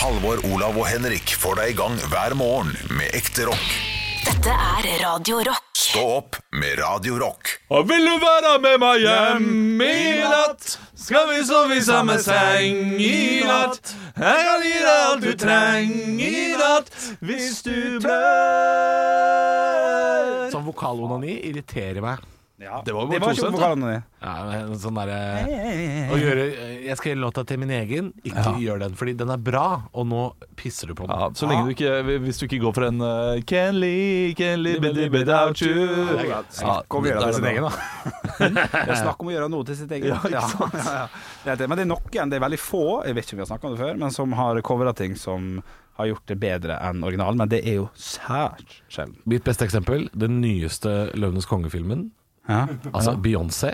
Halvor, Olav og Henrik får deg i gang hver morgen med ekte rock. Dette er Radio Rock. Stå opp med Radio Rock. Og vil du være med meg hjem i natt? Skal vi sove i samme seng i natt? Jeg kan gi deg alt du trenger i natt hvis du bør. Sånn vokalonani irriterer meg. Det var, Det var ikke da. vokalene dine. Ja, men sånn derre Å gjøre Jeg skal gjøre låta til min egen, ikke gjør den. Fordi den er bra, og nå pisser du på den. Ja, så lenge du ikke Hvis du ikke går for en uh, Can live, can live without you Ja, Snakk om å gjøre det til sin egen, da. Det er snakk om å gjøre noe til sitt eget. Ja, ikke sant? Ja, ja, ja. Det er- Men det er noen, det er veldig få, jeg vet ikke om vi har snakka om det før, men som har covra ting som har gjort det bedre enn originalen. Men det er jo sært sjelden. Mitt beste eksempel, den nyeste Løvenes konge-filmen. Ja. Altså, Beyoncé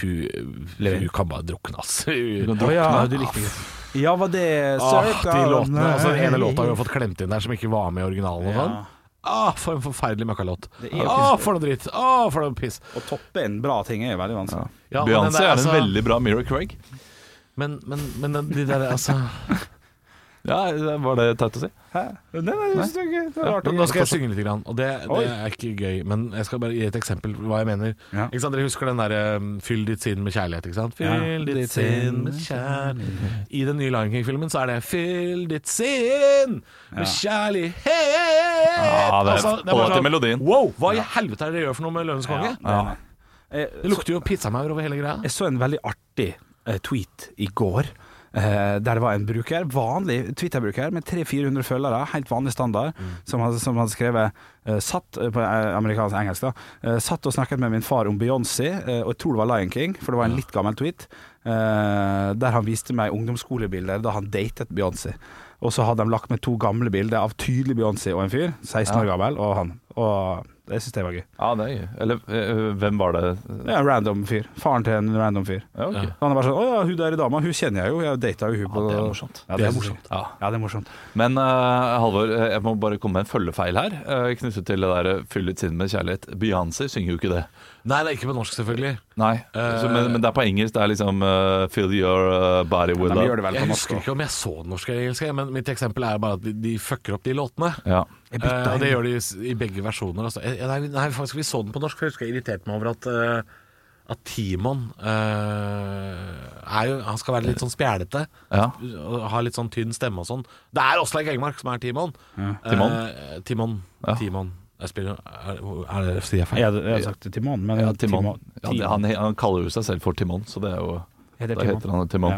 hun, hun kan bare drukne, ass. Hun, drukne. ja. Ja. du likte ikke Ja, var det Ah, Circa de låtene, altså Den ene låta hun har fått klemt inn der som ikke var med i originalen. Og Ja. sånn ah, For en forferdelig møkkalåt. Ah, for noe dritt! Ah, for noe piss. Å toppe en bra ting er veldig vanskelig. Ja, ja Beyoncé er en altså- veldig bra Mira Craig. Men, men, men de der, altså Ja, Var det teit å si? Hæ? Nei, nei, det er ikke- det var rart. Nå skal jeg synge litt, grann, og det, det er ikke gøy. Men jeg skal bare gi et eksempel på hva jeg mener. Ja. Ikke sant, Dere husker den der um, 'Fyll ditt sinn med kjærlighet'? ikke sant? Ja. Fyll ditt sinn med kjærlighet I den nye Lion King-filmen så er det 'Fyll ditt sinn med kjærlighet'. Ja, det er- Altså, og bare til melodien. Wow, hva i helvete er det dere gjør for noe med Løvenes konge? Nei, nei. Det lukter jo pizzamaur over hele greia. jeg så en veldig artig eh, tweet i går. Eh, der det var en bruker, vanlig Twitter-bruker med 300-400 følgere, helt vanlig standard, som, hadde, som hadde skrevet eh, Satt eh, på amerikansk engelsk da Satt og snakket med min far om Beyoncé, og jeg tror det var Lion King, for det var en litt gammel tweet, der han viste meg ungdomsskolebilder da han datet Beyoncé. Og så hadde de lagt med to gamle bilder av tydelig Beyoncé og en fyr, 16 år gammel, og han. Og det syns jeg var gøy. Ja, det er gøy. Eller eh, hvem var det? En random fyr. Faren til en random fyr. Ja, ok. Han er bare sånn 'Å ja, hun der i dama, hun kjenner jeg jo. Jeg data jo hun på det er morsomt. Ja, det er morsomt. Ja. Ja, det er morsomt. Men uh, Halvor, jeg må bare komme med en følgefeil her. Uh, knyttet til det der 'fyll ditt sinn med kjærlighet'. Beyoncé synger jo ikke det. Nei, det er ikke på norsk, selvfølgelig. Nei, uh, så, men, men det er på engelsk. Det er liksom uh, 'fill your body with love'. Jeg på norsk husker ikke om jeg så den norske eller engelsk, men mitt eksempel er bare at de, de fucker opp de låtene. Ja. Jeg bytta og det gjør de i begge versjoner. Altså. Eh, Nei, nei, faktisk, vi så den på norsk, for jeg husker jeg irriterte meg over at, uh, at Timon uh, er jo, Han skal være litt sånn spjælete. Ja. Og ha litt sånn tynn stemme og sånn. Det er Åsleik Engmark som er Timon. Timon? Uh, Timon. Ja. Timon. Jeg spiller, er, er det sier jeg feil? Jeg jeg har sagt Timon, men Ja, Timon. Timon. Ja, han, han kaller jo seg selv for Timon, så det er jo Heter Da Timon. heter han Timon.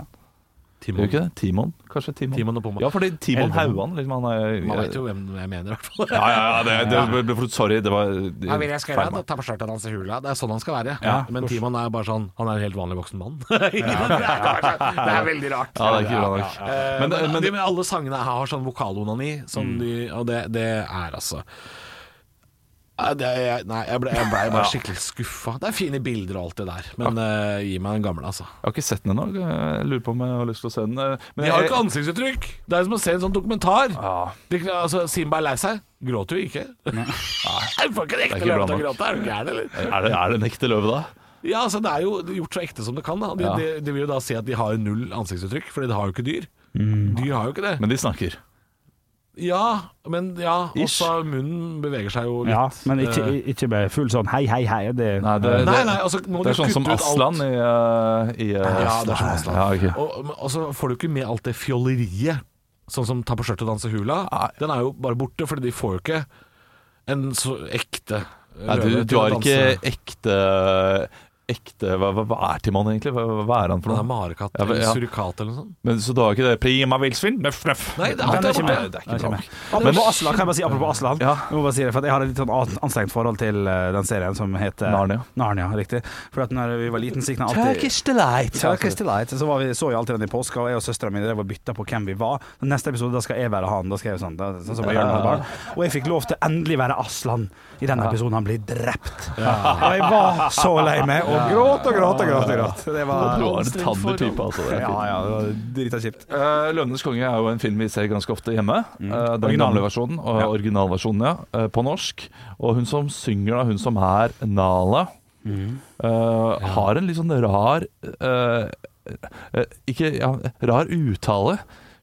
Gjør ikke det? Timon? Kanskje Timon? Timon og Pumba. Ja, fordi Timon Elven. Hauan liksom, han er, Man vet jo hvem jeg mener, i hvert fall. Ja, ja, ja, det, det, det, Sorry, det var Ja, vil jeg skal feil gjøre ta på skjørtet hans i hula. Det er sånn han skal være. Ja, Men. Timon er bare sånn Han er en helt vanlig voksen mann. det, er veldig rart. Ja, det er ikke bra nok. Eh, Men, men, men, men alle sangene har sånn vokalonani, som de, og det, det er altså Nei, jeg, nei, jeg ble, ble bare skikkelig skuffa. Det er fine bilder og alt det der, men uh, gi meg den gamle, altså. Jeg har ikke sett den ennå. Lurer på om jeg har lyst til å se den. eh, Men De har jo ikke ansiktsuttrykk! Det er som å se en sånn dokumentar. Ja. De, altså, Simba er lei seg. Gråter jo ikke. Nei. Nei. får ikke en ekte løve til å gråte, er du gæren, eller? Er det, er det en ekte løve, da? Ja, altså Det er jo gjort så ekte som det kan. da De, Ja. de, de vil jo da si at de har null ansiktsuttrykk, Fordi de har jo ikke dyr. Mm. Dyr har jo ikke det. Men de snakker. Ja, men ja, også munnen beveger seg jo litt. Ja, men ikke, eh, ikke bare full sånn hei, hei, hei. Det, Nei, det, Nei, det, nei, altså nå må det er sånn som. Aslan i, uh, i uh, Ja, det er som Aslan. Ja, okay. Og, og så får du ikke med alt det fjolleriet, sånn som ta på skjørtet og danse hula. Nei. Den er jo bare borte, fordi de får jo ikke en så ekte Nei, du, du har ikke ekte Ekte Hva, hva, hva er Timon egentlig? Hva, hva er han for noe? Det er marekatt Ja, eller ja. surikat eller noe sånt. Men, så da er ikke det Prima villsvin? Nøff, nøff. Nei, det, er ikke med. Det er ikke med. Apropos Aslan, kan jeg bare si apropos Aslan. Ja. Jeg må bare si det, for jeg har et litt sånn anstrengt forhold til eh, den serien som heter Narnia. Narnia, riktig. For at når vi var liten, så gikk den alltid delight. Turkish Delight. Så var vi, så jo alltid den i påska, og jeg og søstera mi drev og bytta på hvem vi var. Den neste episode da skal jeg være han. Da skal jeg sånn, da, sånn som jeg gjør med barn. Og jeg fikk lov til endelig være Aslan i den episoden. Han blir drept. Og jeg var så lei meg, og gråt og gråt og gråt. og gråt. Det var var en tander type, altså. Det Ja, ja, det var drita kjipt. Uh, 'Løvenes konge' er jo en film vi ser ganske ofte hjemme. Uh, den gamle versjonen og originalversjonen, ja, Uh, på norsk. Og hun som synger, da, hun som er Nala, eh, har en litt sånn rar eh, eh, Ikke ja, rar uttale.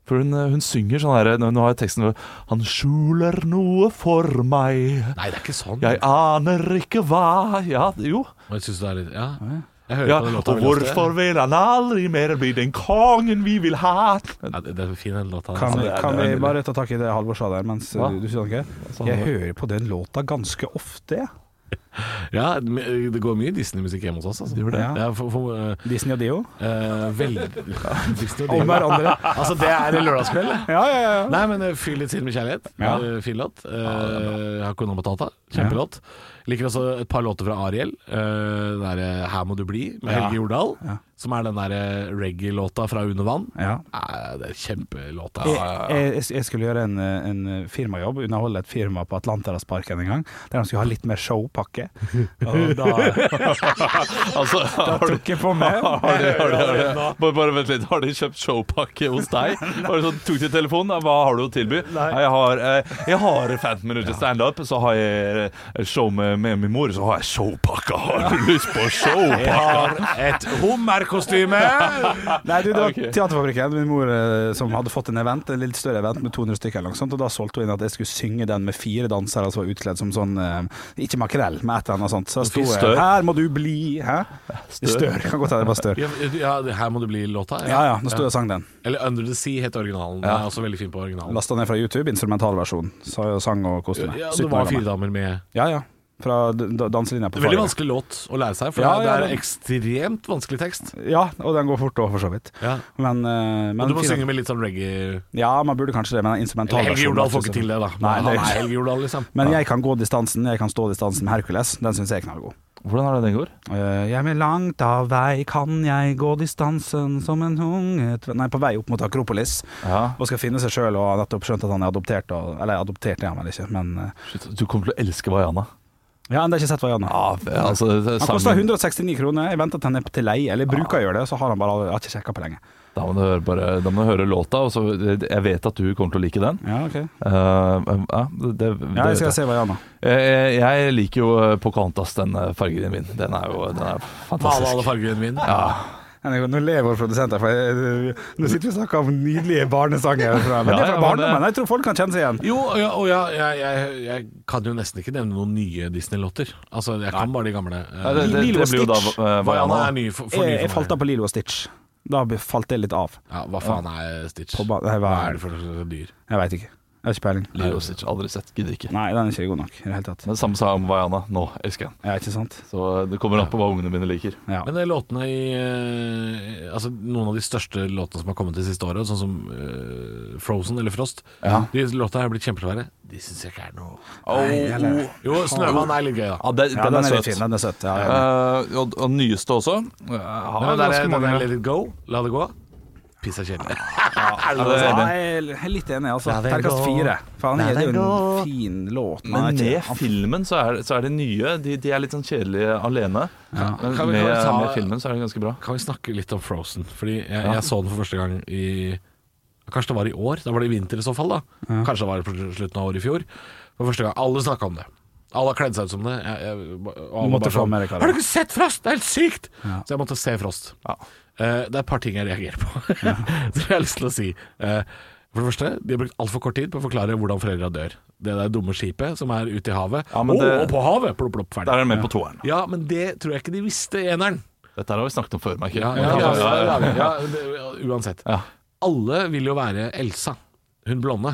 For hun, hun synger sånn her Nå har jeg teksten Han skjuler noe for meg. Nei, det er ikke sånn. Jeg aner ikke hva Ja, jo. Jeg synes det er litt Ja. Jeg hører Ja, på den låta og hvorfor vil han aldri mer bli den kongen vi vil ha? Ja, det, det er fin den låta. Kan, altså. vi, kan vi bare ta tak i det Halvor sa der mens Hva? du, du sa noe? sa Jeg hører på den låta ganske ofte, jeg. Ja, det går mye Disney-musikk hjemme hos oss. Altså. Det? Ja, for, for, uh, Disney og Dio. uh, veldig Disney og Om hverandre. Altså, det er lørdagskveld. Ja, ja, ja. Nei, men uh, fyll litt til med kjærlighet. Ja. Uh, fin låt. Uh, Hakuna Matata. Kjempelåt. Liker også et par låter fra Ariel. Uh, den derre 'Her må du bli' med Ja. Helge Jordal. Ja. Som er den der reggae-låta fra Under vann. ja. Det er kjempelåta. Jeg, jeg, jeg skulle gjøre en, en firmajobb, underholde et firma på Atlanterhavsparken en gang, der de skulle ha litt mer showpakke. Og da, Altså, da tok jeg på meg har de, har de, har de, bare, bare vent litt, har de kjøpt showpakke hos deg? Bare sånn, tok de telefonen? Hva har du å tilby? Nei. Jeg, har, eh, jeg har 15 minutter standup, så har jeg eh, show med, med min mor, så har jeg showpakke. Har du lyst på showpakke? Jeg har et hummerkostyme! Nei, du, det var okay. Teaterfabrikken, min mor eh, som hadde fått en event, en litt større event med 200 stykker eller noe sånt, og da solgte hun inn at jeg skulle synge den med fire dansere som var utkledd som sånn eh, Ikke makrell, men et eller annet sånt. Så sto jeg 'Her må du bli', hæ? Stør. Kan godt hende det var stør. Ja, ja, her må du bli låta. Ja ja, nå sto jeg og sang den. Eller Under the Sea het originalen. Den er også veldig fin på originalen. Lasta ned fra YouTube, instrumentalversjon. Sang og koste meg. Ja, det var fire damer med Ja ja. Fra danselinja på er veldig vanskelig låt å lære seg, for Ja, det er ja, ekstremt vanskelig tekst. Ja, og den går fort òg, for så vidt. Ja. Men, eh, men du må synge med litt sånn reggae Ja, man burde kanskje det, men instrumental Helge Jordal får ikke til det, da. Nei, det er Helge Jordal, liksom. Men jeg kan gå distansen, jeg kan stå distansen med Hercules. Den syns jeg er knallgod. Hvordan er det den går? Uh, Jeg med langt av vei kan jeg gå distansen som en unge Nei, på vei opp mot Akropolis Ja. og skal finne seg sjøl og har nettopp skjønt at han er adoptert. Og, eller adoptert er han vel ikke, men uh, Shit, Du kommer til å elske Vaiana. Ja, enda ikke sett hva er. Ja, altså, Han koster 169 kroner. Jeg venter til han er til leie, eller bruker å gjøre det, så har han bare jeg har ikke sjekka på lenge. Da må du høre, bare, da må du høre låta, og så Jeg vet at du kommer til å like den. Ja, ok uh, ja, det, det, Ja, jeg skal se hva han har. jeg. Jeg liker jo eh, Pocahontas, den eh, fargen din. Den er jo den er Male alle fantastisk. fargene mine. Ja. Nå ler vår produsent her, for nå sitter vi og snakker om nydelige barnesanger. Fra, men det er fra barndommen. Jeg tror folk kan kjenne seg igjen. Jo, og ja, og ja, jeg, jeg, jeg kan jo nesten ikke nevne noen nye Disney-låter. Altså, jeg kan bare de gamle. Ja, det, det, Lilo og Stitch. uh, Vaiana er ny for, for ny Jeg, for jeg falt av på Lilo og Stitch. Da falt det litt av. Ja, hva faen er Stitch? På nei, hva hva er det for dyr? Jeg veit ikke. Jeg har ikke peiling. Lilo aldri sett, gidder ikke. Nei, den er ikke god nok i det hele tatt. Men det samme sa jeg om Vaiana. Nå elsker jeg den. Ja, ikke sant? Så eh, det kommer an på hva ungene mine liker. Ja. Men det er låtene i eh, Altså Noen av de største låtene som har kommet det siste året, sånn som eh, Frozen eller Frost, Ja. de låtene er blitt kjempepopulære. De syns jeg ikke er noe eller- Jo, Snømann er litt gøy, da. Ja, det, Ja, den, er litt søt. fin. Den er søt. Ja, ja. Eh, og, og nyeste også. Uh, har Men der, er, den mange der Let it go, la det gå. Piss er kjedelig. Ja, jeg er litt enig, altså. Terningkast fire. For han La er, det er jo en fin låt. men med filmen så er, så er det nye. De, de er litt sånn kjedelige alene. Ja. Men Kan vi- med, kan vi ta- med filmen så er det ganske bra. Kan vi snakke litt om Frozen? Fordi jeg, jeg så den for første gang i Kanskje det var i år? Da var det i vinter i så fall, da. Kanskje det var på slutten av året i fjor. For første gang. Alle snakka om det. Alle har kledd seg ut som det. Jeg, jeg, måtte få sånn, mer Har du ikke sett Frost? Det er helt sykt! Ja. Så jeg måtte se Frost. Ja. Uh, det er et par ting jeg reagerer på. Som jeg har lyst til å si. Uh, for det første, de har brukt altfor kort tid på å forklare hvordan foreldra dør. Det der dumme skipet som er ute i havet. Ja, oh, det- og på havet! Plopp, plopp, ferdig. Der er de med på toeren. Ja, men det tror jeg ikke de visste i eneren. Dette har vi snakket om før, merker Ja, jeg. ja, ja, ja, ja, ja, ja, Uansett. Ja. Alle vil jo være Elsa, hun blonde.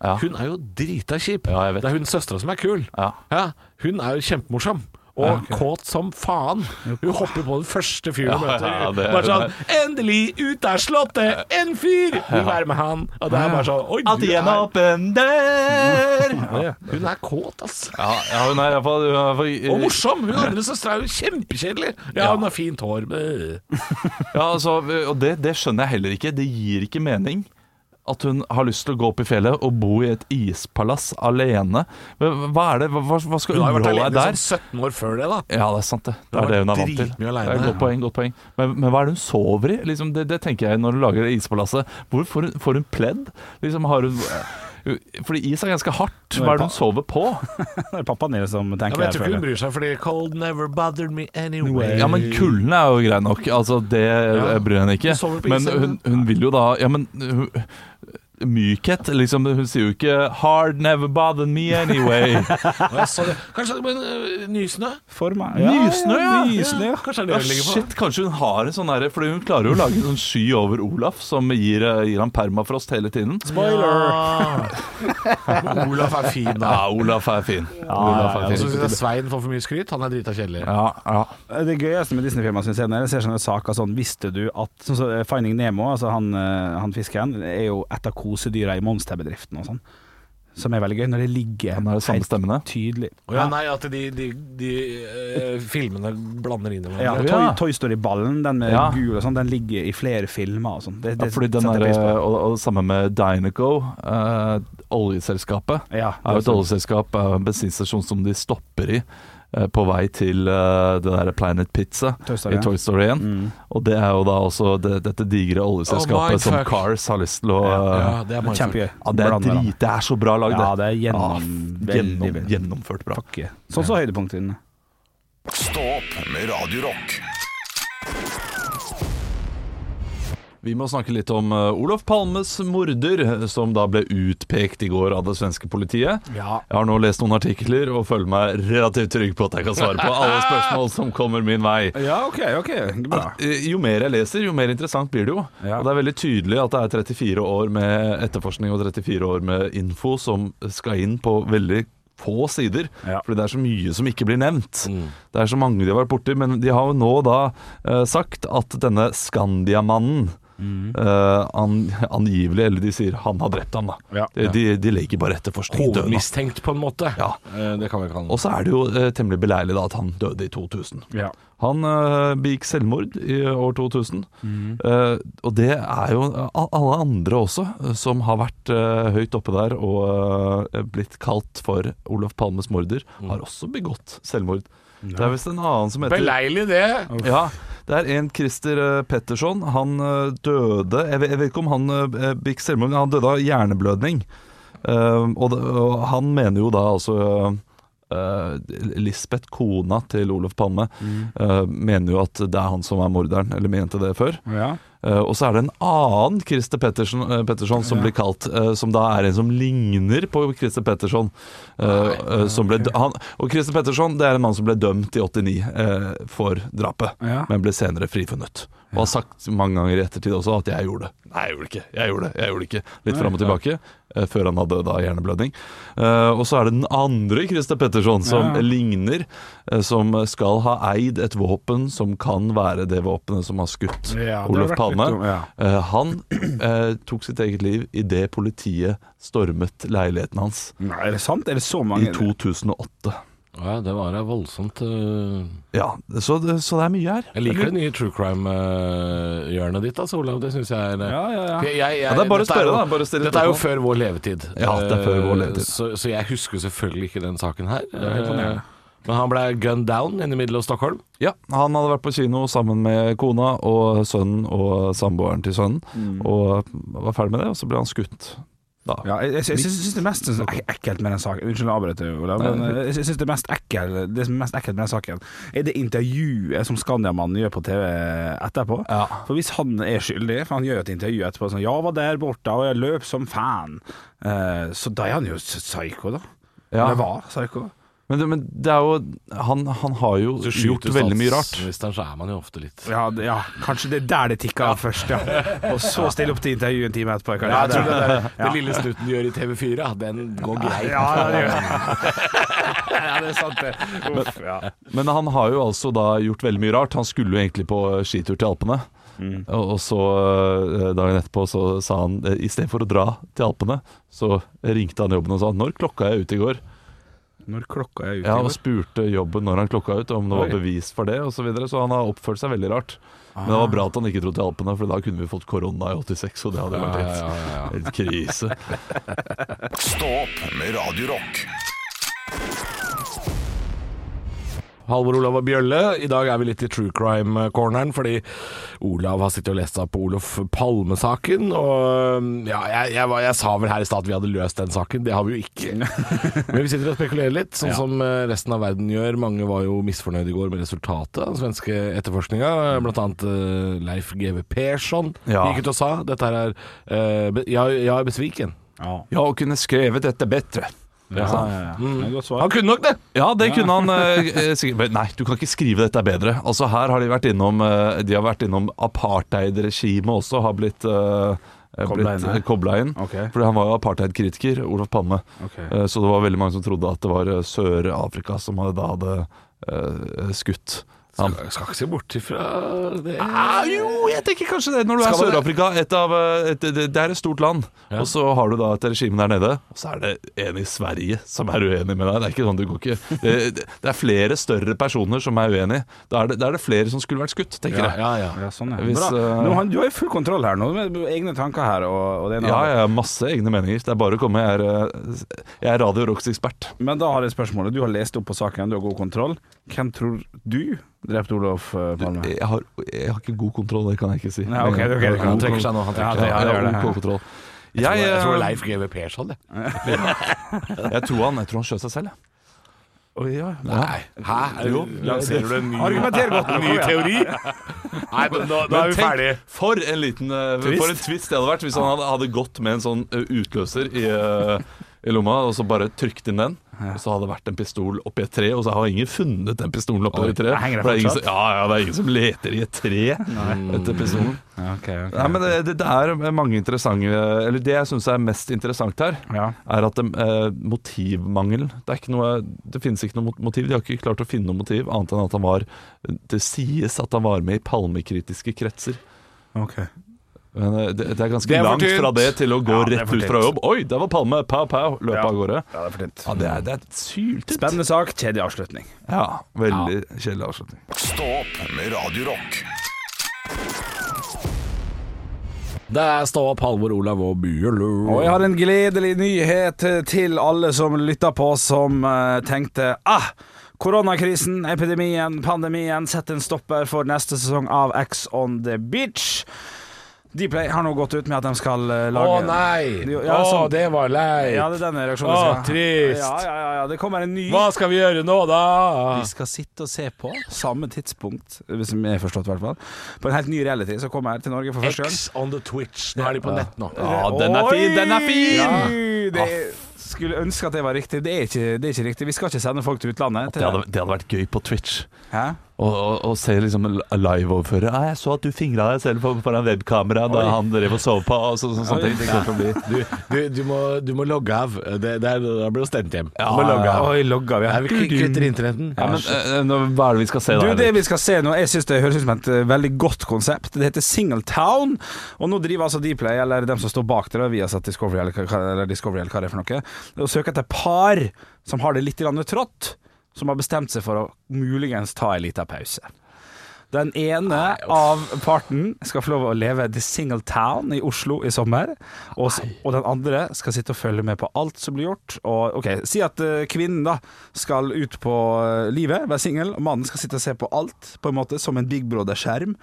Ja. Hun er jo drita kjip. Ja, jeg vet. Det er hun søstera som er kul. Ja. Ja, hun er jo kjempemorsom. Og kåt som faen. Hun hopper på den første fyren hun møter. er- bare sånn 'Endelig, ut av slottet! En fyr! Vil være med han!' Og det er bare sånn Oi, At igjen er, åpen dør! hun er kåt, ass. Ja, ja, hun er iallfall Og morsom! Hun andre søstera er jo kjempekjedelig. Ja, hun har fint hår. Ja, altså, og det, det skjønner jeg heller ikke. Det gir ikke mening at hun har lyst til å gå opp i fjellet og bo i et ispalass alene. Hva er det? Hva, hva skal Hun har vært underholde alene deg der? sånn 17 år før det, da. Ja, det er sant, det. Det er det hun er vant til. Alene, Det er godt poeng. godt poeng Men, men hva er det hun sover i? Liksom, det, det tenker jeg når du lager det ispalasset. Hvor får hun, får hun pledd? Liksom, har hun Fordi is er ganske hardt. Hva er det hun sover på? Det er pappaen nede som Ja, tenker men jeg tror ikke hun bryr seg, fordi cold never bothered me anyway. Ja, men kulden er jo grei nok. Altså, det Ja. bryr henne ikke. Hun Men hun, hun vil jo da Ja, men hun, Mykhet, liksom. Hun sier jo ikke 'hard never bothered me anyway'. Kanskje det. Men, øh, nysnø? For meg. Nysnø, ja. Nysnø, ja. Kanskje det det hun shit, kanskje hun har en sånn derre Fordi hun klarer jo å lage en sånn sky over Olaf som gir, eh, gir han permafrost hele tiden. Spoiler! Olaf er fin, da. Ja, Olaf er fin. Olaf er så fin. syns jeg Svein får for mye skryt. Han er drita kjedelig. Ja, ja. Det gøyeste med Disney-filmer synes jeg, når jeg ser sånne saker sånn Visste du at sånn som Finding Nemo, altså han, eh, han fiskeren, er jo et av kosedyra i monsterbedriften og sånn. Som er veldig gøy, når det ligger Han har de samme stemmene. tydelig. Oh, ja, nei, at de, de, de uh, filmene blander inn i Ja, hverandre. Toy, Ja. Toy Story-ballen, den med Ja. gul og sånn, den ligger i flere filmer og sånn. Det, Ja, fordi den er, på. og, og sammen med Dynaco, uh, oljeselskapet, Ja, er jo et oljeselskap, uh, en bensinstasjon som de stopper i eh, på vei til eh, det der Planet Pizza Toy Story, i. Toy Story 1. Mm. Og det er jo da også det, dette digre oljeselskapet Oh, som. Cars har lyst til å Ja, ja, det er. Kjempegøy. Ja, det er drit, det er så bra lagd, Ja, det. det er gjennom, Ja, gjennom, gjennomført bra. Sånn så høydepunktene Stopp Stå opp med Radio Vi må snakke litt om eh, Olof Palmes morder, som da ble utpekt i går av det svenske politiet. Ja. Jeg har nå lest noen artikler og føler meg relativt trygg på at jeg kan svare på alle spørsmål som kommer min vei. ja, OK, ok, bra. Eh, jo mer jeg leser, jo mer interessant blir det jo. Ja. Og det er veldig tydelig at det er 34 år med etterforskning og 34 år med info som skal inn på veldig få sider. Ja. Fordi det er så mye som ikke blir nevnt. Det er så mange de har vært borti. Men de har jo nå da eh, sagt at denne Skandiamannen eh, an, angivelig, eller de sier han har drept ham, da. Ja. De, de, de legger bare etterforskning død. Hovedmistenkt, på en måte. Ja. Eh, Det kan vi kalle Og så er det jo eh, temmelig beleilig da at han døde i 2000. Ja. Han uh, begikk selvmord i år 2000. Eh, og det er jo alle andre også som har vært uh, høyt oppe der og blitt kalt for Olof Palmes morder, har også begått selvmord. Det er visst en annen som heter Beleilig, det. Ja, det er en Christer eh, Petterson. Han eh, døde jeg vet, jeg vet ikke om han eh, begikk selvmord, men han døde av hjerneblødning. Og, han mener jo da altså Uh, Lisbeth, kona til Olof Palme, eh, mener jo at det er han som er morderen, eller mente det før. Ja. Eh, og så er det en annen Christer Pettersson eh, Petterson som blir kalt, eh, som da er en som ligner på Christer Petterson. Nei, som ble, han, og Christer Petterson det er en mann som ble dømt i 89 eh, for drapet, Ja. men ble senere frifunnet. Og har sagt mange ganger i ettertid også at 'jeg gjorde det'. Nei, jeg gjorde det ikke. Jeg gjorde det, jeg gjorde det ikke. Litt fram og tilbake, før han hadde da hjerneblødning. Og så er det den andre Christer Petterson som Ja. ligner, som skal ha eid et våpen som kan være det våpenet som har skutt Ja, Olof Palme. Om- ja. Eh, han eh, tok sitt eget liv idet politiet stormet leiligheten hans Nei, er det sant? Er det så mange? i 2008. Ja, det var voldsomt. uh... Ja, så, det- så det er mye her. Jeg liker det nye true crime-hjørnet ditt, altså, Olav. Det syns jeg er Ja, ja, ja. Jeg, jeg, Ja, det er bare å spørre, da. Bare Dette er jo før vår levetid. Ja, det er før vår levetid. Så, så jeg husker selvfølgelig ikke den saken her. er imponerende. Men han ble gunned down inne i middel av Stockholm. Ja, Han hadde vært på kino sammen med kona og sønnen og samboeren til sønnen, og var ferdig med det, og så ble han skutt. Da. Ja, jeg, jeg, jeg, syns det mest sånn ek- ekkelt med den saken Unnskyld å avbryte, Olav. Men eh, jeg syns det mest ekkel Det er mest ekkelt med den saken, er det intervjuet som Skandiamannen gjør på TV etterpå. Ja. For hvis han er skyldig, for han gjør jo et intervju etterpå sånn 'Jeg var der borte, og jeg løp som fan', eh, så da er han jo psyko, da. Ja. Eller var psyko. Men, men det er jo Han, han har jo gjort veldig mye rart. statsministeren, så er man jo ofte litt Ja, det, ja, kanskje det er der det tikker av først, ja. Og så stille opp til intervju en time etterpå. Ja, jeg tror det, Ja. det lille snutten du gjør i TV4, den går greit. Ja, ja, det gjør ja, det er sant, det. Uff, ja. Men han har jo altså da gjort veldig mye rart. Han skulle jo egentlig på skitur til Alpene. Mm. Og og så eh, dagen etterpå så sa han eh, i stedet for å dra til Alpene, så ringte han jobben og sa 'Når klokka er ute i går?' Når klokka er ute Ja, Og spurte jobben når han klokka ut, om det var bevis for det osv. Så, videre. så han har oppført seg veldig rart. Men det var bra at han ikke dro til Alpene, for da kunne vi fått korona i 86, og det hadde vært Ja, helt, ja, ja, ja. helt krise. Stå opp med Radio Rock. Halvor Olav og Bjølle. I dag er vi litt i true crime-corneren, fordi Olav har sittet og lest seg på Olof Palme-saken. Og ja, jeg, jeg, jeg sa vel her i stad at vi hadde løst den saken. Det har vi jo ikke. Men vi sitter og spekulerer litt, sånn som eh, resten av verden gjør. Mange var jo misfornøyde i går med resultatet av den svenske etterforskninga. Blant annet eh, Leif GV Persson Ja. gikk ut og sa dette her er uh, jeg er besviken. Ja. Jeg kunne skrevet dette bedre. Ja, ja, ja. Svar. Han kunne nok det! Ja, det kunne han eh, eh, sikkert Nei, du kan ikke skrive dette bedre. Altså Her har de vært innom eh, De har vært innom apartheid-regimet også, har blitt eh, Koblet inn kobla inn. Okay. Fordi han var jo apartheid-kritiker, Olof Palme. Okay. Eh, Så det var veldig mange som trodde at det var eh, Sør-Afrika som hadde, da hadde eh, skutt han. Skal, skal ikke se bort ifra det. Ah, jo, jeg tenker kanskje det. Når du er i Sør-Afrika, et av, eh, et, det, det er et stort land, Ja. og så har du da et regime der nede, og så er det en i Sverige som er uenig med deg. Det er ikke sånn du går ikke Det, det, det er flere større personer som er uenig. Da er det, da er det flere som skulle vært skutt, tenker Ja, jeg. ja, ja. Ja, sånn, er. Hvis, Bra. eh, Nå, han, du har jo full kontroll her nå, med egne tanker her. Og, og det ene og Ja, det jeg har masse egne meninger. Det er bare å komme. Jeg er, eh, jeg er Radio Rocks-ekspert. Men da har jeg spørsmålet. Du har lest opp på saken, du har god kontroll. Hvem tror du drepte Olof eh, Palme? Jeg har, jeg har ikke god kontroll, det kan jeg ikke si. Nei, ok, ok, ok. Han trekker seg nå. Han trekker det- seg. ja, Jeg det. har OK kontroll. Jeg, tror, jeg tror eh, Leif GW Persson, det. jeg tror han, jeg tror han skjøt seg selv, jeg. Oi, ja. Nei. Hæ? Jo. Lanserer du en ny, Argumenter godt. ny teori? Nei, men nå, nå er vi ferdige. For en liten uh, Twist. For en twist det hadde vært hvis han hadde, hadde gått med en sånn eh, utløser i, uh, i lomma, og så bare trykt inn den. Og så hadde det vært en pistol oppi et tre, og så har ingen funnet den pistolen oppi det treet. det det er ingen som, ja, ja, det er ingen som leter i et tre etter pistolen. Ja, okay, ok. Nei, men det, det, er mange interessante Eller det jeg syns er mest interessant her, er at eh, motivmangel Det er ikke noe Det finnes ikke noe motiv. De har ikke klart å finne noe motiv, annet enn at han var Det sies at han var med i palmekritiske kretser. Ok. Men eh, det, det er ganske Det er langt fra det til å gå Ja, rett ut fra jobb. Oi, der var Palme! Pow, pow! Løpe Ja. av gårde. Ja, det er for tynt. Ja, det er, det er syltynt. Spennende sak, kjedelig avslutning. Ja, veldig kjedelig avslutning. Stå opp med Radio Rock. Det er Stå opp, Halvor, Olav og Bjørlo. Og jeg har en gledelig nyhet til alle som lytter på, som uh, tenkte ah, koronakrisen, epidemien, pandemien setter en stopper for neste sesong av X on the Beach. Dplay har nå gått ut med at de skal lage Å nei! Ja, Å, sånn- det var leit. Ja, det er denne reaksjonen. Å, trist. Ja, ja, ja, ja, det kommer en ny Hva skal vi gjøre nå, da? vi skal sitte og se på samme tidspunkt, hvis jeg har forstått i hvert fall, på en helt ny reality som kommer til Norge for første gang. X on the Twitch. Nå er de på nett nå. Ja, den er fin! Den er fin! Ja, det skulle ønske at det var riktig. Det er ikke, det er ikke riktig. Vi skal ikke sende folk til utlandet. Det hadde, det hadde vært gøy på Twitch. Hæ? Å og, og se liksom live-overføre. Ah, 'Jeg så at du fingra deg selv for- foran webkamera da han drev og sov på.' Og så, så, sånne ting. Det kommer til å bli Du, du, du, må, du må logge av. Det, det er, da blir du stemt hjem. Ja, du må logge av. Oi, logga vi. Nei, vi kutter internetten. ja, men, eh, nå, Hva er det vi skal se Du, da? det vi skal se nå, jeg synes det høres ut som et eh, veldig godt konsept. Det heter Singletown. Og nå driver altså Dplay, eller dem som står bak det, da, Viasat Discovery eller, eller Discovery eller hva det er for noe, og søker etter par som har det litt trått, som har bestemt seg for å muligens ta en liten pause. Den ene av parten skal få lov å leve The Single Town i Oslo i sommer. Og, og den andre skal sitte og følge med på alt som blir gjort. Og ok, Si at eh, kvinnen da skal ut på eh, livet, være singel, og mannen skal sitte og se på alt på en måte som en Big Brother-skjerm.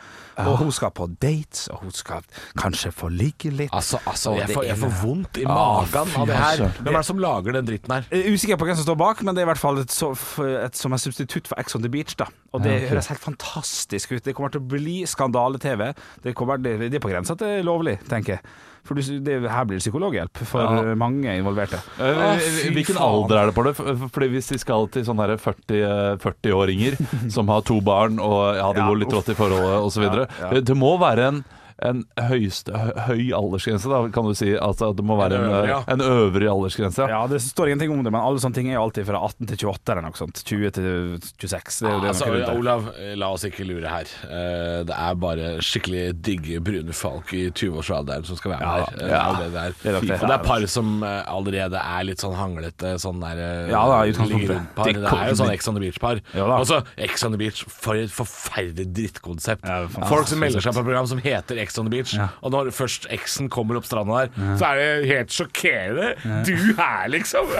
Og hun skal på dates, og hun skal kanskje få ligge litt. Altså, altså jeg, får, jeg får vondt i Ah, magen av det her. Hvem er det som lager den dritten her? Er usikker på hvem som står bak, men det er i hvert fall et, et, som en substitutt for Ex on the Beach. da Og det høres helt fantastisk ut. Det kommer til å bli skandale-TV. Det, det, det er på grensa til lovlig, tenker jeg. For du, det, her blir det psykologhjelp for Ja. mange involverte. Eh, Hvilken faen. alder er det på det? For- Fordi Hvis de skal til sånne 40-åringer 40-åringer som har to barn og ja, det Ja, går litt rått i forholdet osv. Ja, ja. Det, det må være en, en høyeste, høy aldersgrense, da, kan du si. Altså, det må være En en, øvre, ja. en øvrig aldersgrense. Ja. Ja, Det står ingenting om det, men alle sånne ting er jo alltid fra 18 til 28 eller noe sånt. 20 til 26. Det er jo det Altså, rundt. Olav, la oss ikke lure her. Eh, Det er bare skikkelig digge brune folk i 20-årsalderen som skal være med her. Eh, Det er det er. Det det. Og det er par som eh, allerede er litt sånn hanglete, sånn der eh, Ja da, i utgangspunktet. ligger rundt-par. Det er jo sånn Ex on the Beach-par. Og så Ex on the Beach, for et forferdelig drittkonsept. Ja, Folk som melder seg på et program som heter Ex on the Beach. Ja. Og når først eksen kommer opp stranda der, så er det helt sjokkerende. Du her, liksom.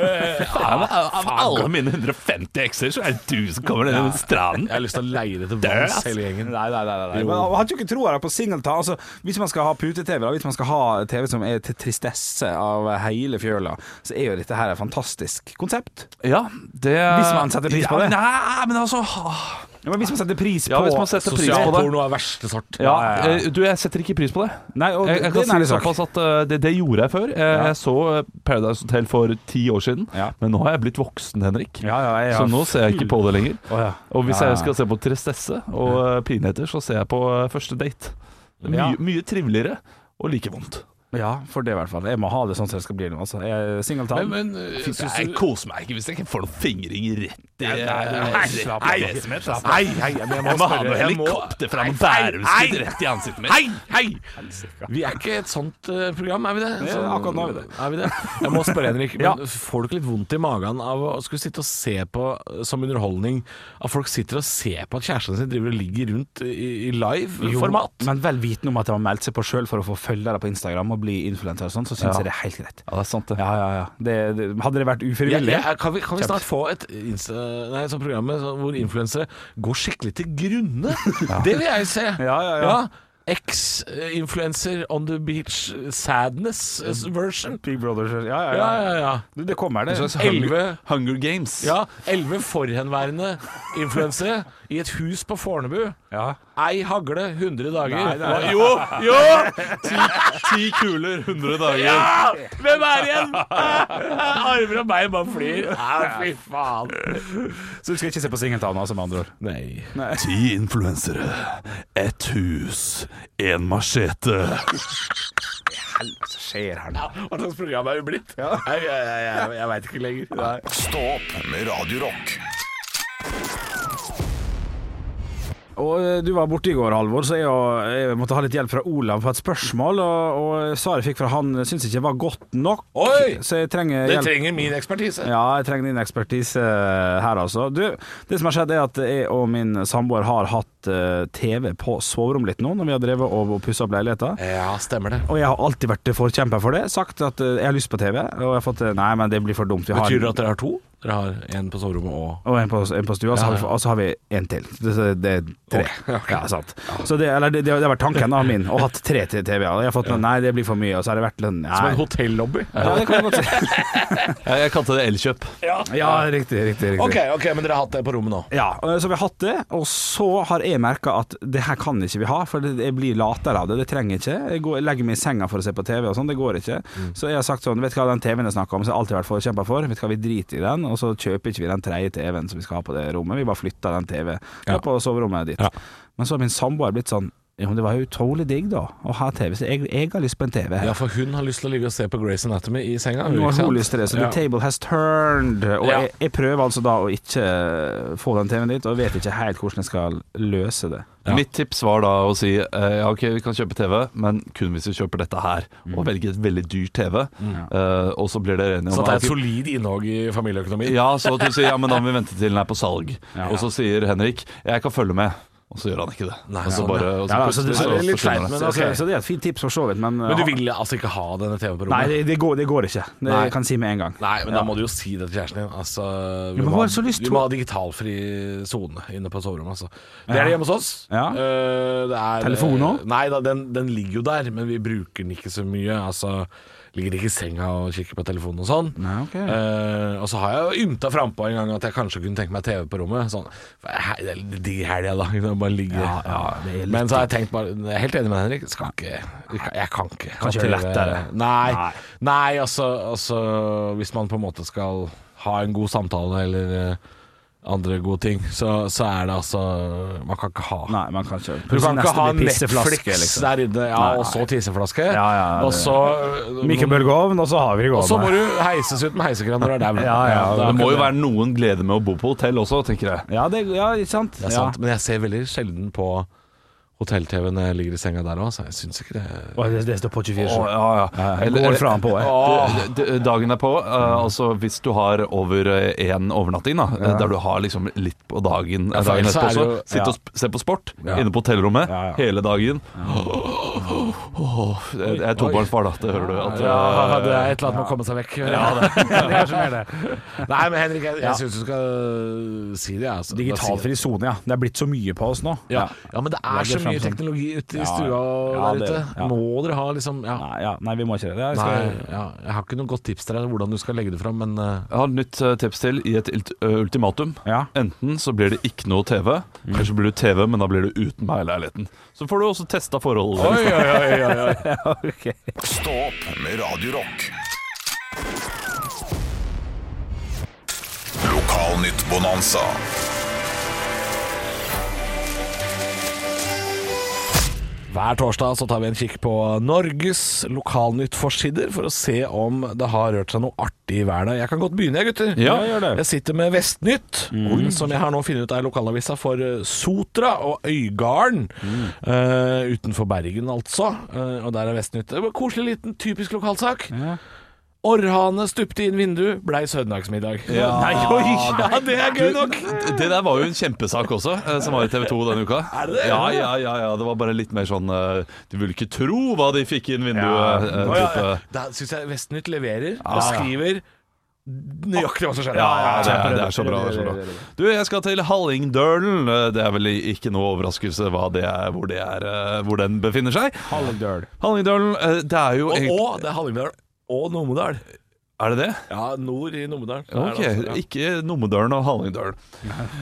Faen, av, alle mine 150 ekser, så er det du som kommer ned den stranden. Jeg har lyst til å leie det til vanns, hele gjengen. Nei, nei, nei, nei. Men har jo ikke troa på singleton. Altså, hvis man skal ha pute-TV, hvis man skal ha TV som er til tristesse av hele fjøla, så er jo dette her et fantastisk konsept. Ja, det Hvis man setter pris på det. Nei, men altså Ja, men hvis man setter pris Ja, på hvis man setter pris på det. Sosialporno av verste sort. Ja, Ja, ja, ja. eh, du, jeg setter ikke pris på det. Nei, og Jeg, jeg det kan er en ærlig si sak. såpass at eh, det, det gjorde jeg før. Jeg, Ja. jeg så eh, Paradise Hotel for ti år siden, Ja. men nå har jeg blitt voksen, Henrik. Ja, ja, jeg Så nå ser jeg ikke på det lenger. Å, ja. Og hvis Ja, ja. jeg skal se på tristesse og eh, pinheter, så ser jeg på eh, første date. Det er Ja. mye, mye triveligere og like vondt. Ja, for det i hvert fall. Jeg må ha det sånn som det skal bli nå. Altså. Singeltann. Men, men øh, syns Jeg koser meg ikke hvis jeg ikke får noen fingring rett i Nei. Hei, jeg må, ha noe helikopter fra noe Hei, hei, bærumskudd rett i ansiktet mitt. Hei, hei! Vi er ikke et sånt eh, program, er vi det? Ja, akkurat nå er vi det. Er vi det? Jeg må spørre, Henrik. Ja. Men Får du ikke litt vondt i magen av å skulle sitte og se på eh, som underholdning at folk sitter og ser på at kjæresten sin driver og ligger rundt i, i live-format? Men vel vitende om at de har meldt seg på sjøl for å få følgere på Instagram og bli influenser og sånn, så syns jeg det er helt greit. Ja, det er sant, det. Ja, ja, ja. Det, det, hadde det vært ufrivillig ja, kan, vi, kan vi snart få et Insta, nei, sånt program sånn, hvor influensere går skikkelig til grunne? Det vil jeg se. Ja, ja, ja. Ex-influencer on the beach sadness version. Big Brother Ja, ja, Ja, ja. ja, ja. Det, det kommer, det. En Elleve Hunger, Hunger Games. Ja, elleve forhenværende influensere i et hus på Fornebu. Ja. Ei hagle 100 dager. Nei, nei, nei. Jo, jo! Ti kuler, 100 dager. Ja! Hvem er igjen? Armer og bein bare flyr. Fy faen. Så du skal ikke se på Singeltana, som med andre ord? Nei. Ti influensere, ett hus, én machete. Hva skjer her nå? Hva slags program er vi blitt? Jeg, jeg, jeg, jeg, jeg veit ikke lenger. Stå opp med Radio Rock. Og eh, Du var borte i går, Halvor, så jeg, og- jeg måtte ha litt hjelp fra Olav på et spørsmål. Og, og svaret jeg fikk fra han, syns ikke var godt nok. Oi! Så jeg trenger Det trenger min ekspertise. Ja, jeg trenger din ekspertise eh, her, altså. Du, det som har skjedd, er at jeg og min samboer har hatt eh, TV på soverommet litt nå, når vi har drevet og, pussa opp leiligheta. Ja, stemmer det. Og jeg har alltid vært forkjemper for det. Sagt at eh, jeg har lyst på TV, og jeg har fått eh, Nei, men det blir for dumt. Vi har Betyr det at dere har to? Dere har en på soverommet og og en på, en på stua, så Ja, har vi, ja. og så har vi en til. Det, det, det er tre. Ja, sant. Så det, eller det, det har vært tanken av min, å ha hatt tre til TV-er. Jeg har fått noen, Nei, det blir for mye. Og så har det vært lønn. Som en hotellobby? Ja, det kan jeg godt si. Jeg, kalte det Elkjøp. Ja. Ja, riktig, riktig. riktig. Ok, ok, men dere har hatt det på rommet nå? Ja, så vi har hatt det, og så har jeg merka at det her kan ikke vi ha, for jeg blir latere av det. Det trenger jeg ikke. Jeg, går, jeg legger meg i senga for å se på TV og sånn, det går ikke. Så jeg har sagt sånn, vet du hva den TV-en jeg snakker om, som jeg alltid har vært forkjempa for, vet du hva, vi driter i den, og så kjøper ikke vi den tredje TV-en som vi skal ha på det rommet. Vi bare flytter den TV Ja. på soverommet ditt. Ja. Men så har min samboer blitt sånn jo, det var jo utrolig digg, da, å ha TV. Så jeg, jeg har lyst på en TV. her. Ja, for hun har lyst til å ligge og se på Grey's Anatomy i senga. Nå har hun lyst til det, så Ja. the table has turned. Og Ja. jeg, jeg prøver altså da å ikke få den TV-en dit, og vet ikke helt hvordan jeg skal løse det. Ja. Mitt tips var da å si eh, ja, ok, vi kan kjøpe TV, men kun hvis vi kjøper dette her. Og velge et veldig dyrt TV. Eh, og så blir dere enige Så det er et solid innhogg i familieøkonomien? Ja, så at du sier ja, men da må vi vente til den er på salg. Ja. Og så sier Henrik jeg kan følge med. Og så gjør han ikke det. Nei, og så bare, og så Ja, altså, det- så det er litt feit, men altså, okay. så det er et fint tips for så vidt, men, Men du vil altså ikke ha denne TV på Nei, rommet? det, det, går, det går ikke. Det Nei. kan jeg si med en gang. Nei, men Ja. da må du jo si det til kjæresten din. Altså, vi, må, ha- vi må ha digitalfri sone inne på soverommet. Altså. Det Ja. er det hjemme hos oss. Ja. Uh, det er, også? Nei da, den, den ligger jo der, men vi bruker den ikke så mye. Altså, ligger ikke i senga og kikker på telefonen og sånn. Nei, ok. Eh, og så har jeg jo ymta frampå en gang at jeg kanskje kunne tenke meg TV på rommet. Sånn, det digg i helga, da. Bare ligge. Ja, ja, litt Men så har jeg tenkt bare Jeg er helt enig med Henrik. Skal ikke, jeg kan- ikke. Kan TV. lettere. Nei. Nei. Nei, altså, altså Hvis man på en måte skal ha en god samtale eller eh, andre gode ting, så, så er det altså Man kan ikke ha Nei, man kan ikke Du kan ikke ha Netflix liksom. der inne, ja, Nei, og så tisseflaske. Ja, ja, og så Mikrobølgeovn, og så har vi det gående. Og så må du heises ut med heisekran når du er dau. Ja, ja, Det må jo være noen glede med å bo på hotell også, tenker jeg. Ja, det, ja, ikke sant? Det er sant, men jeg ser veldig sjelden på hotell-TV når ligger i senga der òg, så jeg syns ikke det oh, det, det står på 24 oh, ja, ja. Ja, jeg går fra på, jeg. Dagen er på. Uh, altså Hvis du har over én overnatting, da Ja. der du har liksom litt på dagen Ja, dagen etterpå er også, jo- sitte og se på sport inne på hotellrommet hele dagen. Jeg er tobarnsfar, da. Det hører du. At, Ja, eh, det er et eller annet med å komme seg vekk. Ja, det, det er som er det. Nei, men Henrik, jeg, jeg syns du skal si det. Altså. Digitalfri sone, ja. Det er blitt så mye på oss nå. Ja. ja, men det er så så frem mye sånn. teknologi ute i Ja, stua og ja, der det- ute. ja. Må dere ha liksom ja. Nei, ja, nei, vi må ikke det. Jeg, skal, ja, jeg har ikke noe godt tips til deg hvordan du skal legge det fram, men uh... Jeg har et nytt eh, tips til i et ultimatum. ja. Enten så blir det ikke noe TV, eller så blir det TV, men da blir det uten meg i leiligheten. Så får du også testa forholdet. Oi, oi, oi, oi, oi. ok. Stå opp med Radio Rock. Lokalnytt-bonanza. Hver torsdag så tar vi en kikk på Norges lokalnyttforsider for å se om det har rørt seg noe artig i verden. Jeg kan godt begynne, jeg, gutter. Ja, det. Jeg sitter med Vestnytt, som jeg har nå funnet ut er lokalavisa for eh, Sotra og Øygarden. Eh, utenfor Bergen, altså. Uh, og der er Vestnytt. Koselig liten, typisk lokalsak. Ja. Orrhane stupte inn vindu, blei søndagsmiddag. Ja. Nei, oi, ja, det er gøy nok! Det der var jo en kjempesak også, eh, som var i TV 2 denne uka. Er det det? Ja, ja, ja, ja. Det var bare litt mer sånn eh, Du vil ikke tro hva de fikk inn vinduet. Ja. eh, ja, ja. Da syns jeg Vestnytt leverer og skriver nøyaktig hva som skjer. Ja, ja, det er, det er så bra. Det er så bra. Du, jeg skal til Hallingdølen. Det er vel ikke noe overraskelse hva det er, hvor, det er, hvor den befinner seg. Hallingdølen. Hallingdølen, det er jo Og, egentlig- og det er Hallingdal og Numedal. Er det det? Ja, nord i Numedal. Ok, altså, ja. ikke Numedølen og Hallingdalen.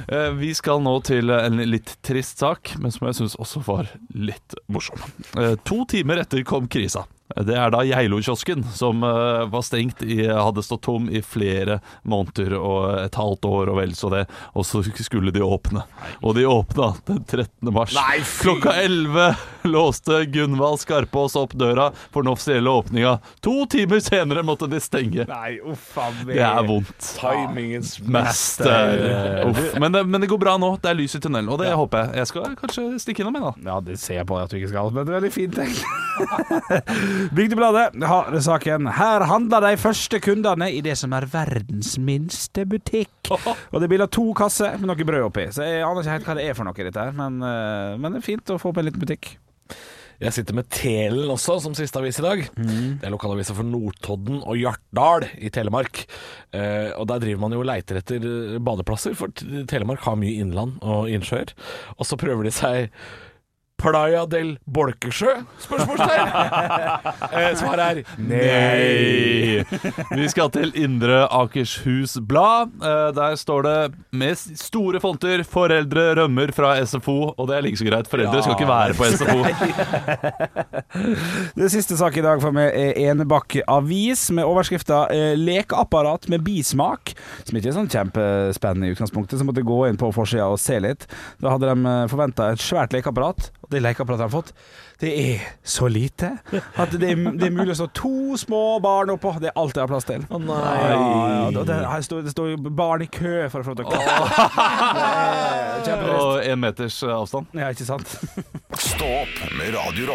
Eh, vi skal nå til en litt trist sak, men som jeg syns også var litt morsom. Eh, to timer etter kom krisa. Det er da Geilo-kiosken, som eh, var stengt i, hadde stått tom i flere måneder og et halvt år og vel så det, og så skulle de åpne. Og de åpna den 13. mars. Nei! Klokka 11 låste Gunvald Skarpaas opp døra for den offisielle åpninga. To timer senere måtte de stenge. Nei, uff a meg. Det er vondt. Timingens Master. Uff. Men, det, men det går bra nå. Det er lys i tunnelen, og det håper jeg. Jeg skal kanskje stikke innom, jeg, da. Ja, det ser jeg på deg at du ikke skal, men det er veldig fint egentlig. Bygdebladet har saken. Her handler de første kundene i det som er verdens minste butikk. Og det er bilde av to kasser med noe brød oppi. Så jeg aner ikke helt hva det er for noe, dette her. Men, eh, men det er fint å få opp en liten butikk. Jeg sitter med Telen også, som siste avis i dag. Det er lokalavisa for Nordtodden og Hjartdal i Telemark. Eh, og der driver man jo og leiter etter eh, badeplasser, for Telemark har mye innland og innsjøer. Og så prøver de seg Playa del Bolkesjø? Spørsmålstegn! eh, svaret er Nei! Vi skal til Indre Akershus Blad. Eh, Der står det med store fonter 'Foreldre rømmer fra SFO'. Og det er like så greit. Foreldre skal ikke være på SFO. Det siste sak i dag for meg er Enebakk Avis med overskrifta eh, 'Lekeapparat med bismak'. Som ikke er sånn kjempespennende i utgangspunktet, så måtte jeg gå inn på forsida og se litt. Da hadde de forventa et svært lekeapparat, det lekeapparatet de har fått, det er så lite at det er, det er mulig å stå to små barn oppå. Det er alt jeg har plass til. Å Ja, ja, det, det, her står, det står jo barn i kø for å få lov til å Det er. Og én meters avstand. Ja, ikke sant? Stå opp med Radio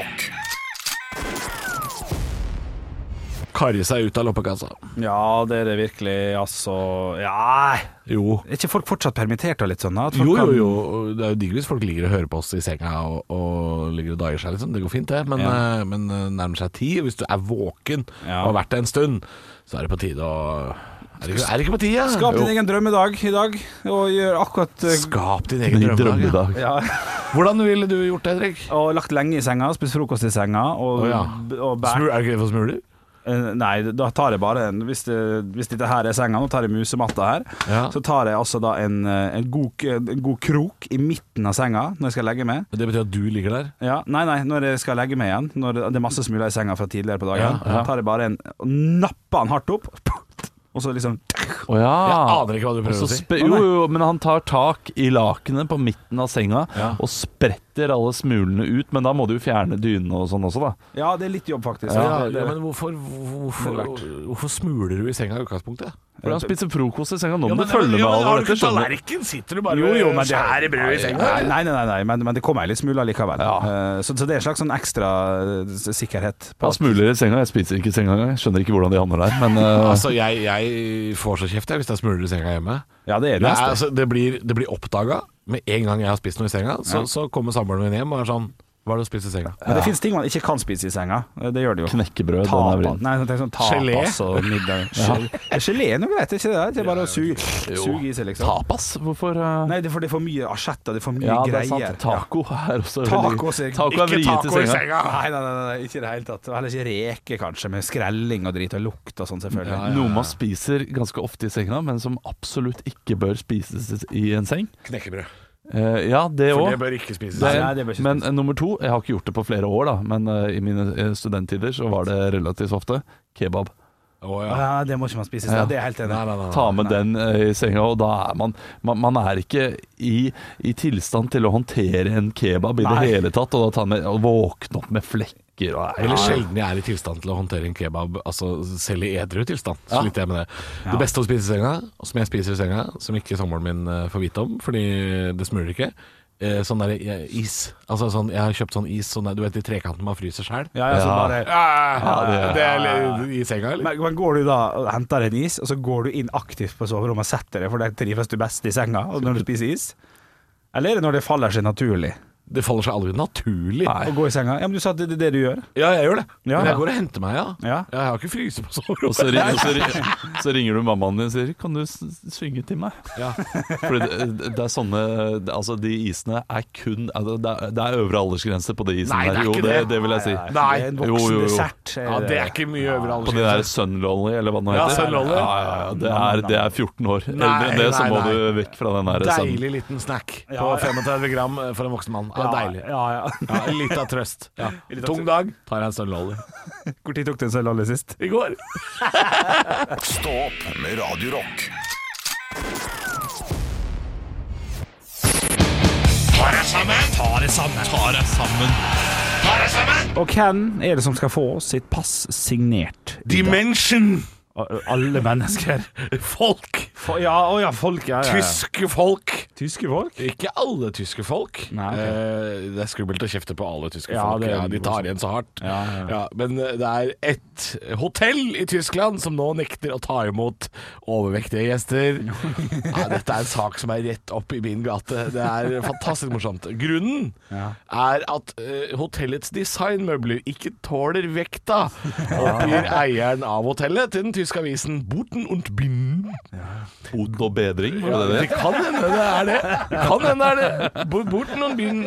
karre seg ut av loppekassa. Ja, det er det virkelig, altså Ja Jo. Er ikke folk fortsatt permittert og litt sånn? da? At folk Jo, jo, kan- jo. Det er jo digg hvis folk ligger og hører på oss i senga og, og ligger og dager seg, liksom. Det går fint, det. Men, Ja. eh, men eh, nærmer seg ti. Hvis du er våken Ja. og har vært det en stund, så er det på tide å Er det ikke, er det ikke på tide? Skap din Jo. egen drømmedag i dag, og gjør akkurat eh, Skap din egen drømmedag. Ja. ja. Hvordan ville du gjort det, Henrik? Og lagt lenge i senga, spist frokost i senga, og, Å, ja. og bært Smul, er det ikke det for smuler? Eh, Nei, da tar jeg bare en Hvis, det, hvis dette her er senga, nå tar jeg musematta her, Ja. så tar jeg altså da en, eh, en, god, en god krok i midten av senga når jeg skal legge meg. Det betyr at du ligger der? Ja, nei, nei, når jeg skal legge meg igjen, når det er masse smuler i senga fra tidligere på dagen, Ja, ja. tar jeg bare en og napper den hardt opp, og så liksom oh, ja. Jeg aner ikke hva du prøver å si. jo, jo, men han tar tak i lakenet på midten av senga Ja. og spretter alle smulene ut. Men da må du jo fjerne dynene og sånn også, da. Ja, det er litt jobb, faktisk. Ja, det, det, ja, men hvorfor, hvorfor, hvorfor smuler du i senga i utgangspunktet? Hvordan spiser frokost i senga? Nå men- du følge med, du Dette ikke tallerken? Sitter du bare Jo, jo, men og skjærer brød i senga? Nei, nei, nei, nei men, men det kommer ei litt smuler likevel. Ja. Eh, Så, så det er en slags sånn ekstra eh, sikkerhet. Jeg har smuler i senga. Jeg spiser ikke i senga engang. Skjønner ikke hvordan de havner der. Men eh, Altså, jeg, jeg får så kjeft jeg, hvis det er smuler i senga hjemme. Ja, det er Det, det altså, det blir, det blir oppdaga med en gang jeg har spist noe i senga. Så, så kommer samboeren min hjem og er sånn Hva er det å spise i senga? Men det finnes ting man ikke kan spise i senga. Eh, Det gjør det jo. knekkebrød, Tapas, nei, sånn, tapas Gelé? og middag. Gel- Gelé er noe greit, er ikke det? Det er bare å suge, suge i seg, liksom. Tapas? Hvorfor uh... Nei, det er for det er for mye asjetter, det er for mye Ja, det er greier. sant. Taco er også Taco veldig Taco er Ikke taco i senga. senga! Nei, nei, nei, nei, ikke i det hele tatt. Heller ikke reker, kanskje, med skrelling og drit og lukt og sånn, selvfølgelig. Noe man spiser ganske ofte i senga, men som absolutt ikke bør spises i en seng. Knekkebrød. Eh, ja, det For òg. det bør ikke spises. Nei, nei, det bør ikke men spises. eh, nummer to Jeg har ikke gjort det på flere år, da men eh, i mine eh, studenttider så var det relativt ofte kebab. Å, ja. Ja, det må ikke man spise. Ja. Ja. Det er jeg helt enig Nei, i. nei, nei, nei. Ta med den eh, i senga, og da er man Man, man er ikke i, i tilstand til å håndtere en kebab i Nei. det hele tatt, og, da ta med, og våkne opp med flekker og Eller sjelden jeg er i tilstand til å håndtere en kebab Altså selv i edru tilstand. Så Ja. jeg med det. Det beste å spise i senga, som jeg spiser i senga, som ikke samboeren min eh, får vite om, fordi det smuler ikke, eh, sånn der eh, is. Altså sånn, jeg har kjøpt sånn is, sånn der, du vet i trekanten man fryser sjøl. Ja, ja, sånn bare Ja, det er litt i senga, eller? men, men går du da og henter en is, og så går du inn aktivt på soverommet og setter deg, for der trives du best i senga når du spiser is? Eller er det når det faller seg naturlig Det faller seg aldri naturlig. å gå i senga? Ja, men du sa at det er det du gjør. Ja, jeg gjør det. Ja. Men jeg går og henter meg, ja. Ja. Jeg har ikke fryse på Og så, ringer, og så, ringer, så ringer du mammaen din og sier 'Kan du synge til meg?' Ja. Fordi det, det er sånne Altså, de isene er kun altså, det, er, det er øvre aldersgrense på de isene Nei, det er der. Jo, ikke det, det. det vil jeg si. Nei. Det er en Jo, jo, voksen jo. dessert. ja, det er ikke mye øvre aldersgrense. På det der. Sunlolly, eller hva det heter. Ja. Sunlolly. Ja, ja, ja, det, er, det er 14 år. Nei, Eldre enn det, så nei, må nei. du vekk fra den der. Deilig liten snack på 35 gram for en voksen mann. Ja, deilig. Ja, ja. Ja, litt av trøst. Ja. Tung dag, tar jeg en sølvlolly. lolly. Hvor tid tok du en sølvlolly sist? I går. Stå opp med Radio Rock. Og hvem er det som skal få sitt pass signert? Dimension. Alle mennesker. Folk. For, ja, å ja, folk. Ja, ja, ja. Tyske folk. Tyske folk? Ikke alle tyske folk. Nei, okay. eh, det er skummelt å kjefte på alle tyske Ja, folk. det Ja, de tar igjen så hardt. Ja, ja, ja. men eh, det er ett hotell i Tyskland som nå nekter å ta imot overvektige gjester. ja, dette er en sak som er rett opp i min gate. Det er fantastisk morsomt. Grunnen Ja. er at eh, hotellets designmøbler ikke tåler vekta, oppgir eieren av hotellet til den tyske avisen Boten und Binnen. Bod og bedring, var Ja, det det det? kan hende det er det. Det kan hende det er det. Bort noen byen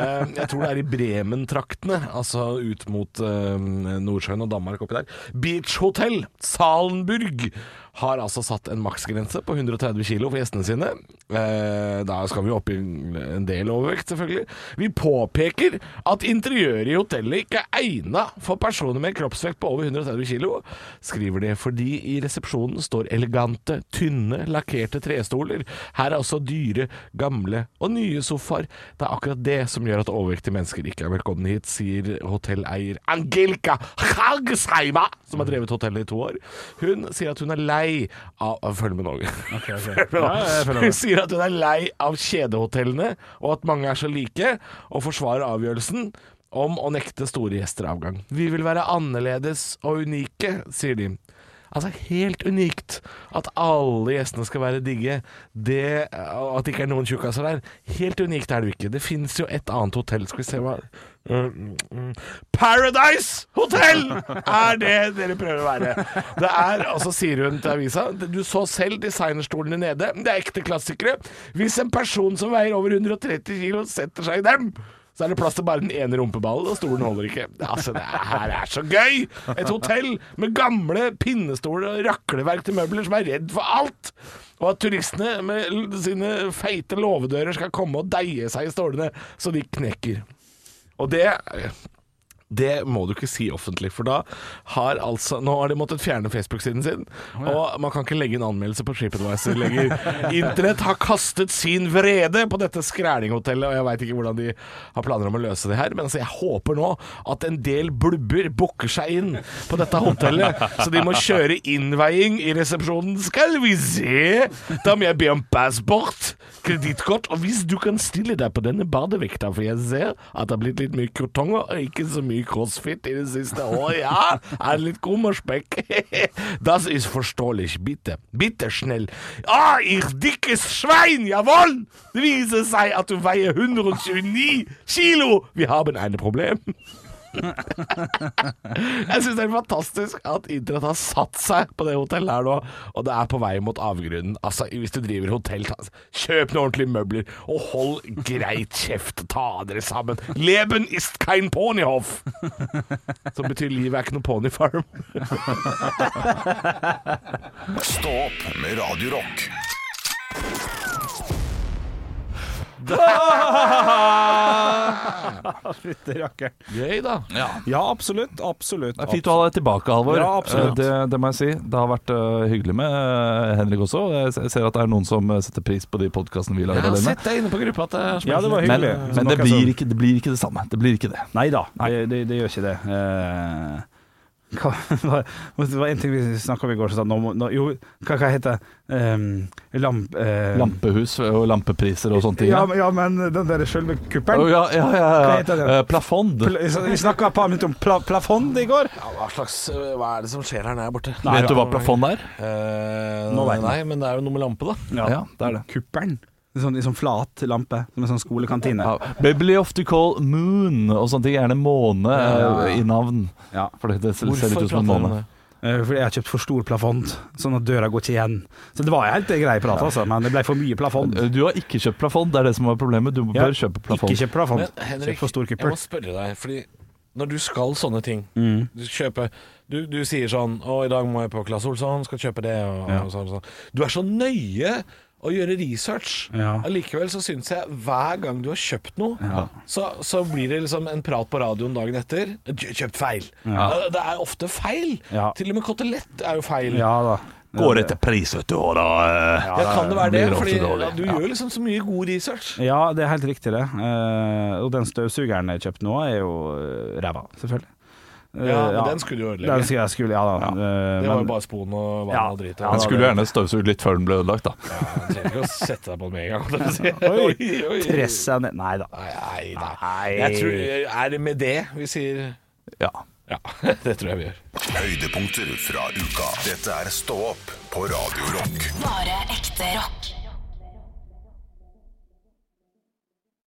Eh, Jeg tror det er i Bremen-traktene, altså ut mot eh, Nordsjøen og Danmark oppi der. Beach Hotel Salenburg har altså satt en maksgrense på 130 kilo for gjestene sine. Eh, Da skal vi opp i en del overvekt, selvfølgelig. Vi påpeker at interiøret i hotellet ikke er egna for personer med kroppsvekt på over 130 kilo, skriver de, fordi i resepsjonen står elegante, tynne, lakkerte trestoler. Her er også dyre, gamle og nye sofaer. Det er akkurat det som gjør at overvektige mennesker ikke er velkomne hit, sier hotelleier Angelika Hagsheima, som har drevet hotellet i to år. Hun sier at hun er lei av Følg med nå. Følg med følger med. Hun sier at hun er lei av kjedehotellene, og at mange er så like, og forsvarer avgjørelsen om å nekte store gjester avgang. Vi vil være annerledes og unike, sier de. Altså helt unikt at alle gjestene skal være digge. Det, at det ikke er noen tjukkaser der. Helt unikt er det jo ikke. Det fins jo et annet hotell. Skal vi se hva Mm, mm. Paradise Hotel er det dere prøver å være. Det er, og så sier hun til avisa Du så selv designerstolene nede. Det er ekte klassikere. Hvis en person som veier over 130 kilo setter seg i dem, så er det plass til bare den ene rumpeballen, og stolen holder ikke. Altså, det her er så gøy! Et hotell med gamle pinnestoler og rakleverk til møbler som er redd for alt. Og at turistene med sine feite låvedører skal komme og deie seg i stolene så de knekker. Og det Det må du ikke si offentlig, for da har altså Nå har de måttet fjerne Facebook-siden sin, og man kan ikke legge en anmeldelse på TripAdvisor lenger. Internett har kastet sin vrede på dette skrælinghotellet, og jeg veit ikke hvordan de har planer om å løse det her, men altså, jeg håper nå at en del blubber booker seg inn på dette hotellet, så de må kjøre innveiing i resepsjonen. Skal vi se, da må jeg be om passport, kredittkort, og hvis du kan stille deg på denne badevekta, for jeg ser at det har blitt litt mye krotonger og ikke så mye crossfit i det siste. Å ja, er litt kummerspekk? Das ist forståelig, bitte. Bitte schnell. Ah, ich dickes Schwein, jawohl! Det viser seg at du veier 129 kilo. Vi haben ein Problem. Jeg syns det er fantastisk at internett har satt seg på det hotellet her nå, og det er på vei mot avgrunnen. Altså, hvis du driver hotell, kjøp noen ordentlige møbler, og hold greit kjeft. Ta dere sammen. Leben ist kein Ponyhof. Som betyr livet er ikke noe ponyfarm. Stå opp med Radio Fytti rakkeren. Gøy, da. Ja, absolutt. Absolutt. Det er fint å ha deg tilbake, Halvor. Ja, absolutt. Det, det må jeg si. Det har vært uh, hyggelig med eh, Henrik også. Jeg ser at det er noen som eh, setter pris på de podkastene vi lager Jeg har sett deg inne på gruppa det Ja, det var Men, hyggelig. men det, blir ikke, det blir ikke det samme. Det blir ikke det. Nei da, det, det, det gjør ikke det. Eh, hva, det var en ting vi snakka om i går. som sa, nå, nå, jo, hva, hva heter det? Um, lamp... uh, Lampehus og lampepriser og sånne ting. Ja, Ja, men- den der sjølve kuppelen Oh, ja, ja, ja, Hva ja. heter det? Eh, Plafond. Pl- Vi snakka et par minutter om pla plafond i går. Ja, hva slags Hva er det som skjer her nede borte? Vet du hva plafond er? Uh, Nå nei, men det er jo noe med lampe, da. Ja, det er det. Kuppelen. Sånn, sånn flat lampe, som en sånn skolekantine. Ja. Call moon og sånne ting. Gjerne måne Ja. ja. i navn. Ja. For det, det ser Hvorfor litt ut som en måne. Eh, Fordi jeg har kjøpt for stor plafond, sånn at døra går ikke igjen. Så det var helt grei prat, altså, men det ble for mye plafond. Eh, Du har ikke kjøpt plafond, det er det som var problemet. Du Ja, bør kjøpe plafond. Ikke kjøp plafond. Men Henrik, Kjøp for stor jeg må spørre deg, fordi når du skal sånne ting Mm. Du kjøper du, du sier sånn 'Å, i dag må jeg på Claes Olsson, skal kjøpe det', og, Ja. og sånn og sånn. Du er så nøye å gjøre research. Ja. Allikevel så syns jeg hver gang du har kjøpt noe, Ja. så, så blir det liksom en prat på radioen dagen etter. «Kjø- Kjøpt feil. Ja. Det er ofte feil. Ja. Til og med kotelett er jo feil. Ja da. Går etter pris, vet du, og da eh, Ja, kan det være det? det Fordi ja, du Ja. gjør liksom så mye god research. Ja, det er helt riktig, det. Eh, og den støvsugeren jeg kjøpte nå, er jo eh, ræva, selvfølgelig. Eh, Ja, men den skulle du ødelegge. Den skulle jeg skulle, ja da. Ja. Eh, Det var jo bare spon og vann Ja. og drit. Ja, Han Og, skulle gjerne støvsugd litt før den ble ødelagt, da. Ja, du trenger ikke å sette deg på den med en gang. Oi, si. Oi, oi. deg ned Nei da. Nei, nei. Jeg tror, er det med det vi sier Ja. Ja, det tror jeg vi gjør. Høydepunkter fra uka. Dette er Stå opp på Radio Rock. Bare ekte rock.